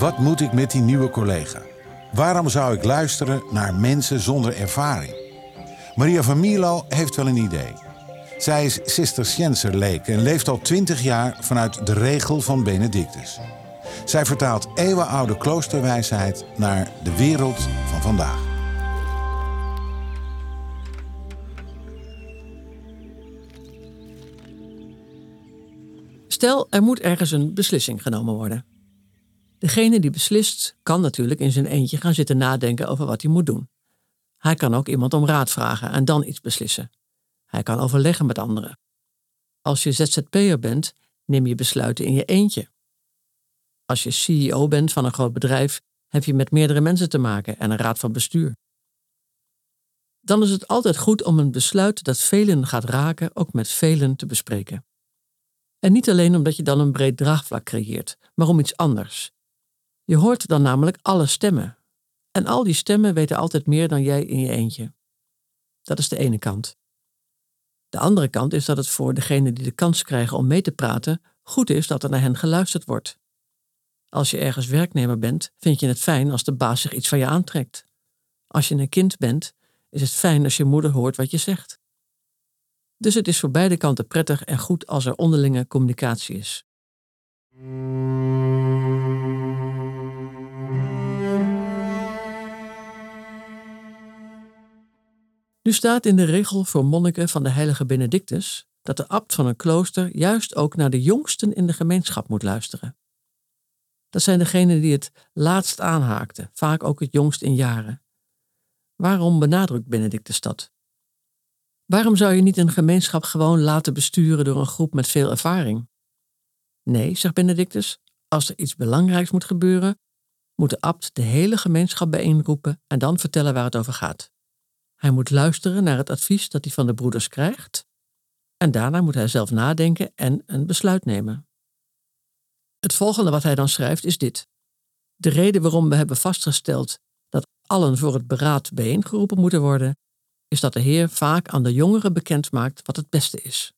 Wat moet ik met die nieuwe collega? Waarom zou ik luisteren naar mensen zonder ervaring? Maria van Mierlo heeft wel een idee. Zij is Cisterciënser-leek en leeft al twintig jaar vanuit de regel van Benedictus. Zij vertaalt eeuwenoude kloosterwijsheid naar de wereld van vandaag. Stel, er moet ergens een beslissing genomen worden. Degene die beslist kan natuurlijk in zijn eentje gaan zitten nadenken over wat hij moet doen. Hij kan ook iemand om raad vragen en dan iets beslissen. Hij kan overleggen met anderen. Als je ZZP'er bent, neem je besluiten in je eentje. Als je CEO bent van een groot bedrijf, heb je met meerdere mensen te maken en een raad van bestuur. Dan is het altijd goed om een besluit dat velen gaat raken ook met velen te bespreken. En niet alleen omdat je dan een breed draagvlak creëert, maar om iets anders. Je hoort dan namelijk alle stemmen. En al die stemmen weten altijd meer dan jij in je eentje. Dat is de ene kant. De andere kant is dat het voor degenen die de kans krijgen om mee te praten goed is dat er naar hen geluisterd wordt. Als je ergens werknemer bent, vind je het fijn als de baas zich iets van je aantrekt. Als je een kind bent, is het fijn als je moeder hoort wat je zegt. Dus het is voor beide kanten prettig en goed als er onderlinge communicatie is. Nu staat in de regel voor monniken van de heilige Benedictus dat de abt van een klooster juist ook naar de jongsten in de gemeenschap moet luisteren. Dat zijn degenen die het laatst aanhaakten, vaak ook het jongst in jaren. Waarom benadrukt Benedictus dat? Waarom zou je niet een gemeenschap gewoon laten besturen door een groep met veel ervaring? Nee, zegt Benedictus, als er iets belangrijks moet gebeuren, moet de abt de hele gemeenschap bijeenroepen en dan vertellen waar het over gaat. Hij moet luisteren naar het advies dat hij van de broeders krijgt. En daarna moet hij zelf nadenken en een besluit nemen. Het volgende wat hij dan schrijft is dit. De reden waarom we hebben vastgesteld dat allen voor het beraad bijeengeroepen moeten worden, is dat de Heer vaak aan de jongeren bekend maakt wat het beste is.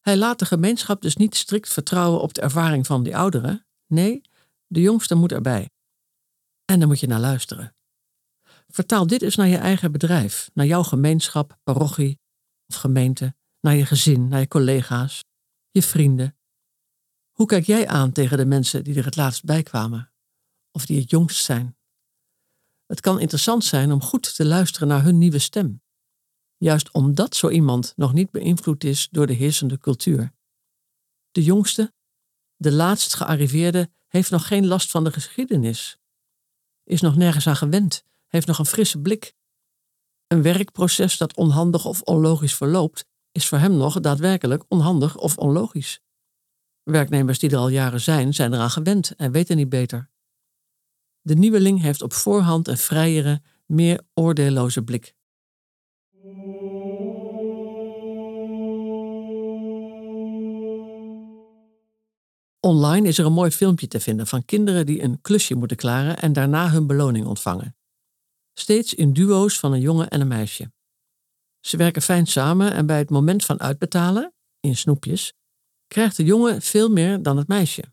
Hij laat de gemeenschap dus niet strikt vertrouwen op de ervaring van die ouderen. Nee, de jongste moet erbij. En daar moet je naar luisteren. Vertaal dit eens naar je eigen bedrijf, naar jouw gemeenschap, parochie of gemeente, naar je gezin, naar je collega's, je vrienden. Hoe kijk jij aan tegen de mensen die er het laatst bij kwamen, of die het jongst zijn? Het kan interessant zijn om goed te luisteren naar hun nieuwe stem, juist omdat zo iemand nog niet beïnvloed is door de heersende cultuur. De jongste, de laatst gearriveerde, heeft nog geen last van de geschiedenis, is nog nergens aan gewend heeft nog een frisse blik. Een werkproces dat onhandig of onlogisch verloopt, is voor hem nog daadwerkelijk onhandig of onlogisch. Werknemers die er al jaren zijn, zijn eraan gewend en weten niet beter. De nieuweling heeft op voorhand een vrijere, meer oordeelloze blik. Online is er een mooi filmpje te vinden van kinderen die een klusje moeten klaren en daarna hun beloning ontvangen steeds in duo's van een jongen en een meisje. Ze werken fijn samen en bij het moment van uitbetalen, in snoepjes, krijgt de jongen veel meer dan het meisje.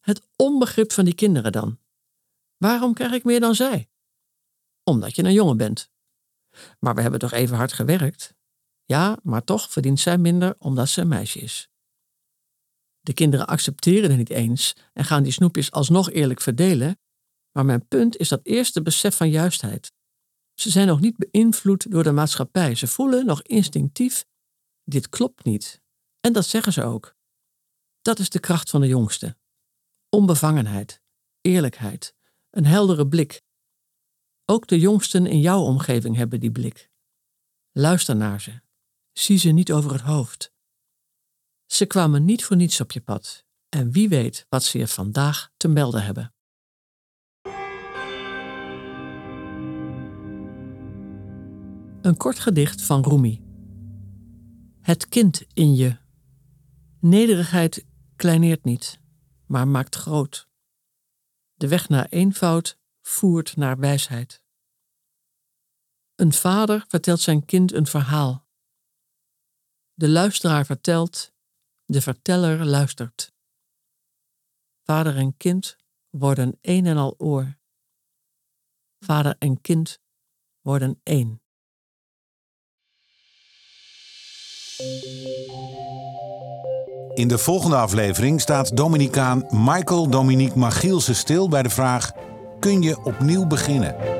Het onbegrip van die kinderen dan. Waarom krijg ik meer dan zij? Omdat je een jongen bent. Maar we hebben toch even hard gewerkt? Ja, maar toch verdient zij minder omdat ze een meisje is. De kinderen accepteren het niet eens en gaan die snoepjes alsnog eerlijk verdelen, maar mijn punt is dat eerste besef van juistheid. Ze zijn nog niet beïnvloed door de maatschappij. Ze voelen nog instinctief: dit klopt niet. En dat zeggen ze ook. Dat is de kracht van de jongste. Onbevangenheid, eerlijkheid, een heldere blik. Ook de jongsten in jouw omgeving hebben die blik. Luister naar ze. Zie ze niet over het hoofd. Ze kwamen niet voor niets op je pad. En wie weet wat ze je vandaag te melden hebben. Een kort gedicht van Rumi. Het kind in je. Nederigheid kleineert niet, maar maakt groot. De weg naar eenvoud voert naar wijsheid. Een vader vertelt zijn kind een verhaal. De luisteraar vertelt, de verteller luistert. Vader en kind worden een en al oor. Vader en kind worden één. In de volgende aflevering staat Dominicaan Michael Dominique Magielsen stil bij de vraag: kun je opnieuw beginnen?